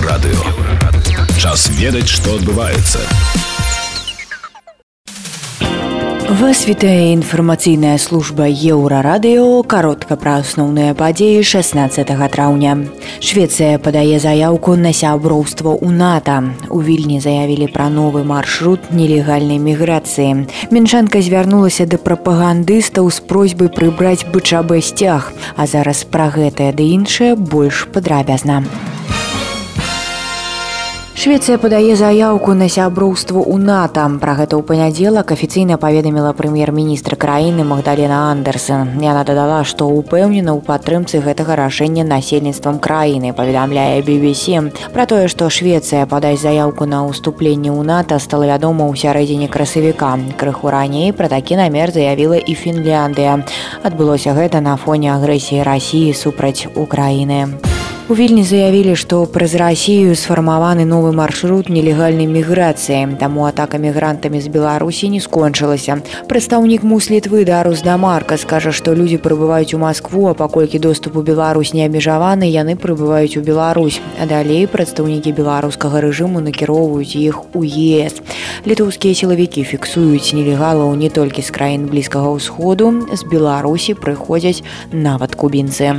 еўрарадыё час ведаць што адбываецца вас вітае інфармацыйная служба еўрарадыё каротка пра асноўныя падзеі 16 траўня швецыя падае заяўку на сяброўства у нато у вільні заявілі пра новы маршрут нелегальнай міграцыі меншанка звярнулася да прапагандыстаў з просьбай прыбраць бычабы сцяг а зараз пра гэтае ды іншае больш падрабязна у Швецыя падае заяўку на сяброўство ў НАТО. Пра гэта ў панядзелак афіцыйна паведаміла прэм'ер-міністр краіны Магдалена Андерсон. Яна дадала, што ўпэўнена ў падтрымцы гэтага рашэння насельніцтвам краіны, паведамляе BBC. Пра тое, што Швецыя падаць заяўку на ўступленне ў НАТО стала вядома ў сярэдзіне красавіка. Крыху раней пра такі намер заявіла і Фінляндыя. Адбылося гэта на фоне агрэсіі рассіі супраць Украіны. У вільні заявілі, што праз рассію сфармаваны новы маршрут нелегальнай міграцыі. Таму атака мігрантамі з Беларусі не скончылася. Прадстаўнік мус літвы Дарус Дамарка скажа, што людзі прыбываюць у Маскву, а паколькі доступ у Беларусь не абмежаваны, яны прыбываюць у Беларусь. А далей прадстаўнікі беларускага рэжыму накіроўваюць іх у ЕС. Літоўскія сілавікі фіксуюць нелегалаў не толькі з краін блізкага ўсходу, з Беларусі прыходзяць нават кубінцы.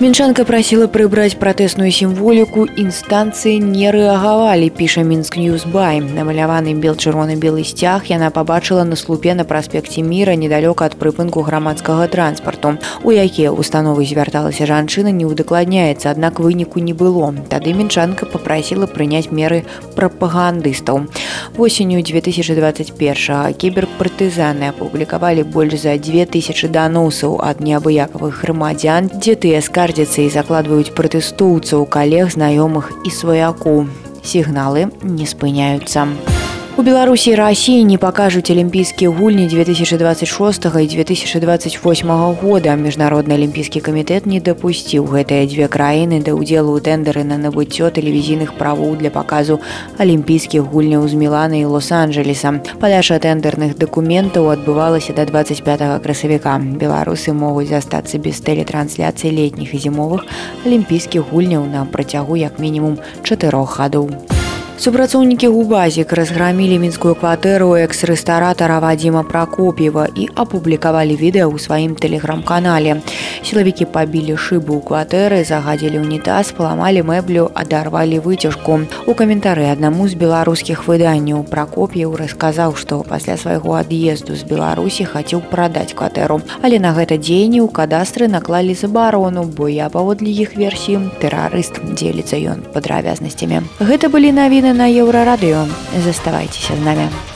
Мінчанка прасіла прыбраць пратэсную сімволіку інстанцыі не рэагавалі піша мінск ньюсбай намаляваны бел-чырвоны белы сцяг яна пабачыла на слупе на праспекце міра недалёка ад прыпынку грамадскага транспарту. У якія установы звярталася жанчына не ўдакладняецца аднак выніку не было. Тады мінчанка попрасіла прыняць меры прапагандыстаў. Восенню 2021 кіберпартызаны апублікавалі больш за 2000 даносаў ад неабыякавых грамадзян. Дзе тыя скажы скардзяцца і закладваюць пратэстоўцаў калег знаёмых і сваяку. Сігналы не спыняюцца У Беларусі Росіі не пакажуць алімпійскія гульні 2026 і 2028 года. Міжнародны алімпійскі камітэт не дапусціў гэтыя дзве краіны да ўдзелу ў тэндары на набыццё тэлевізійных правоў для паказу алімпійскіх гульняў з Мілана і лос-анджелеса. Падача тэндерных дакументаў адбывалася да 25 красавіка. Беларусы могуць застацца без тэлетрансляцыі летніх і зімовых алімпійскіх гульняў на працягу як мінімум чатырох гадоў супрацоўнікі губазік разграмілі мінскую кватэру экс-рэстаратара вадзіма пракоп'ева і апублікавалі відэа ў сваім тэлеграм-канале. Сілавікі пабілі шыбу ў кватэры загадзілі ўнітаз паламалі мэблю адарвалі выцяжку. У каментары аднаму з беларускіх выданняў пракоп'еў расказаў што пасля свайго ад'езду з беларусі хацеў прадаць кватэру. Але на гэта дзеянні ў кадастры наклалі забарону бо я паводле іх версіі тэрарыст дзеліцца ён падрабязнасцямі. Гэта былі навіны на еўрарадыё заставайцеся з намі